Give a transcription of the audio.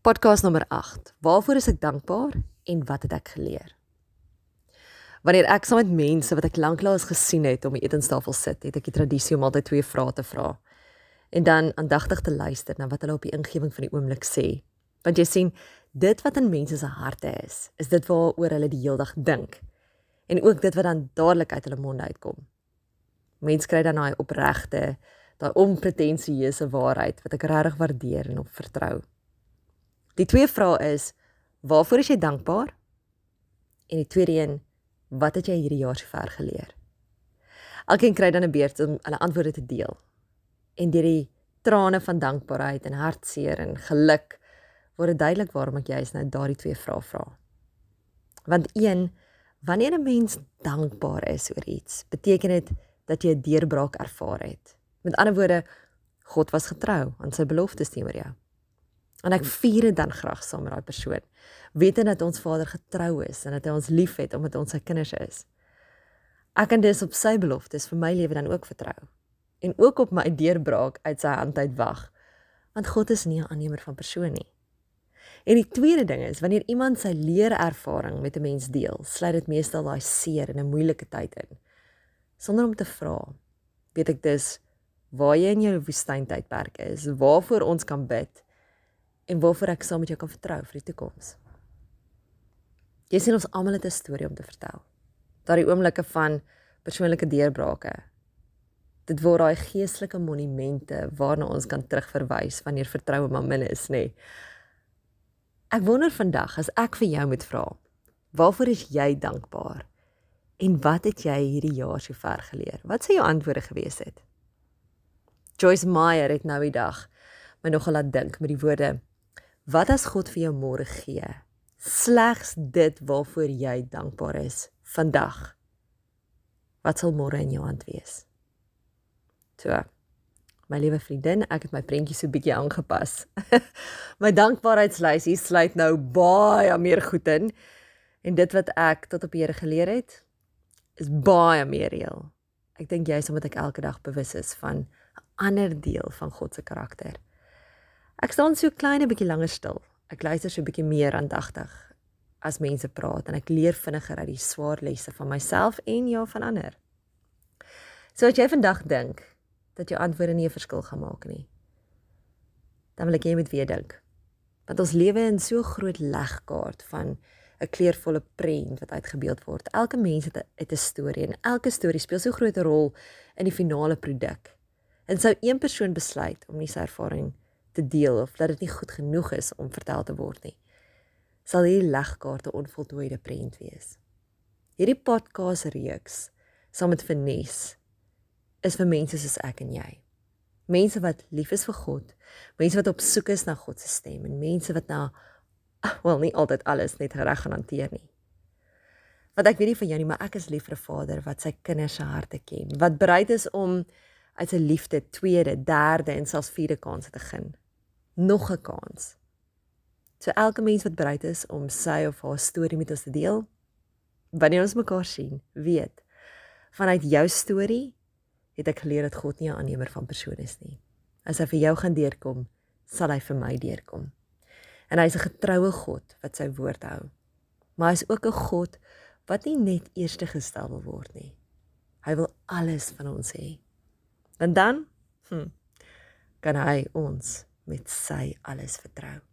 Podcast nommer 8. Waarvoor is ek dankbaar en wat het ek geleer? Wanneer ek saam met mense wat ek lanklaas gesien het om die etenstafel sit, het ek die tradisie om altyd twee vrae te vra en dan aandagtig te luister na wat hulle op die ingewing van die oomblik sê. Want jy sien, dit wat in mense se harte is, is dit waaroor hulle die hele dag dink en ook dit wat dan dadelik uit hulle monde uitkom. Mense kry dan daai opregte, daai onpretensieuse waarheid wat ek regtig waardeer en op vertrou. Die twee vrae is: Waarvoor is jy dankbaar? En die tweede een: Wat het jy hierdie jaar sover geleer? Elkeen kry dan 'n beurt om hulle antwoorde te deel. En deur die trane van dankbaarheid en hartseer en geluk word dit duidelik waarom ek juist nou daardie twee vrae vra. Want een, wanneer 'n mens dankbaar is oor iets, beteken dit dat jy 'n deurbraak ervaar het. Met ander woorde, God was getrou aan sy beloftes teenoor jou. En ek vier dit dan graag saam met daai persoon. Wete dat ons Vader getrou is en dat hy ons liefhet omdat ons sy kinders is. Ek kan dus op sy beloftes vir my lewe dan ook vertrou en ook op my deurbraak uit sy hand uit wag. Want God is nie 'n aannemer van persoon nie. En die tweede ding is wanneer iemand sy leerervaring met 'n mens deel, sluit dit meestal daai seer in 'n moeilike tyd in. Sonder om te vra, weet ek dus waar jy in jou woestyntydperk is, waarvoor ons kan bid en waarvoor ek saam met jou kan vertrou vir die toekoms. Jy sien ons almal het 'n storie om te vertel. Daardie oomblikke van persoonlike deurbrake. Dit word daai geestelike monumente waarna ons kan terugverwys wanneer vertroue maar min is, nê. Nee. Ek wonder vandag as ek vir jou moet vra, waarvoor is jy dankbaar? En wat het jy hierdie jaar sover geleer? Wat sou jou antwoorde gewees het? Joyce Meyer het nou die dag my nogal laat dink met die woorde Wat as God vir jou môre gee? Slegs dit waarvoor jy dankbaar is vandag. Wat sal môre in jou hand wees? So. My liewe vriendin, ek het my prentjie so bietjie aangepas. my dankbaarheidslysie sluit nou baie meer goed in en dit wat ek tot op Here geleer het is baie meer reël. Ek dink jy is omdat ek elke dag bewus is van 'n ander deel van God se karakter. Ek staan so klein 'n bietjie langer stil. Ek luister so 'n bietjie meer aandagtig as mense praat en ek leer vinniger uit die swaar lesse van myself en ja van ander. So as jy vandag dink dat jou antwoorde nie 'n verskil gaan maak nie, dan wil ek jy moet weer dink. Want ons lewe in so groot legkaart van 'n kleurvolle prent wat uitgebeeld word. Elke mens het 'n het 'n storie en elke storie speel so 'n groot rol in die finale produk. En sou een persoon besluit om nie sy ervaring te deel of dat dit nie goed genoeg is om vertel te word nie. Sal hierdie legkaarte onvoltooide prent wees. Hierdie podcast reeks saam met Vanessa is vir mense soos ek en jy. Mense wat lief is vir God, mense wat op soek is na God se stem en mense wat na wel nie altyd alles net reg gaan hanteer nie. Wat ek weet nie van jou nie, maar ek is lief vir 'n Vader wat sy kinders se harte ken, wat bereid is om uit sy liefde tweede, derde en selfs vierde kans te gun nog 'n kans. So elke mens wat bereid is om sy of haar storie met ons te deel, wanneer ons mekaar sien, weet vanuit jou storie het ek geleer dat God nie 'n aannemer van persone is nie. As hy vir jou gaan deurkom, sal hy vir my deurkom. En hy is 'n getroue God wat sy woord hou. Maar hy is ook 'n God wat nie net eerste gestel wil word nie. Hy wil alles van ons hê. En dan hm, kan hy ons met sy alles vertrou.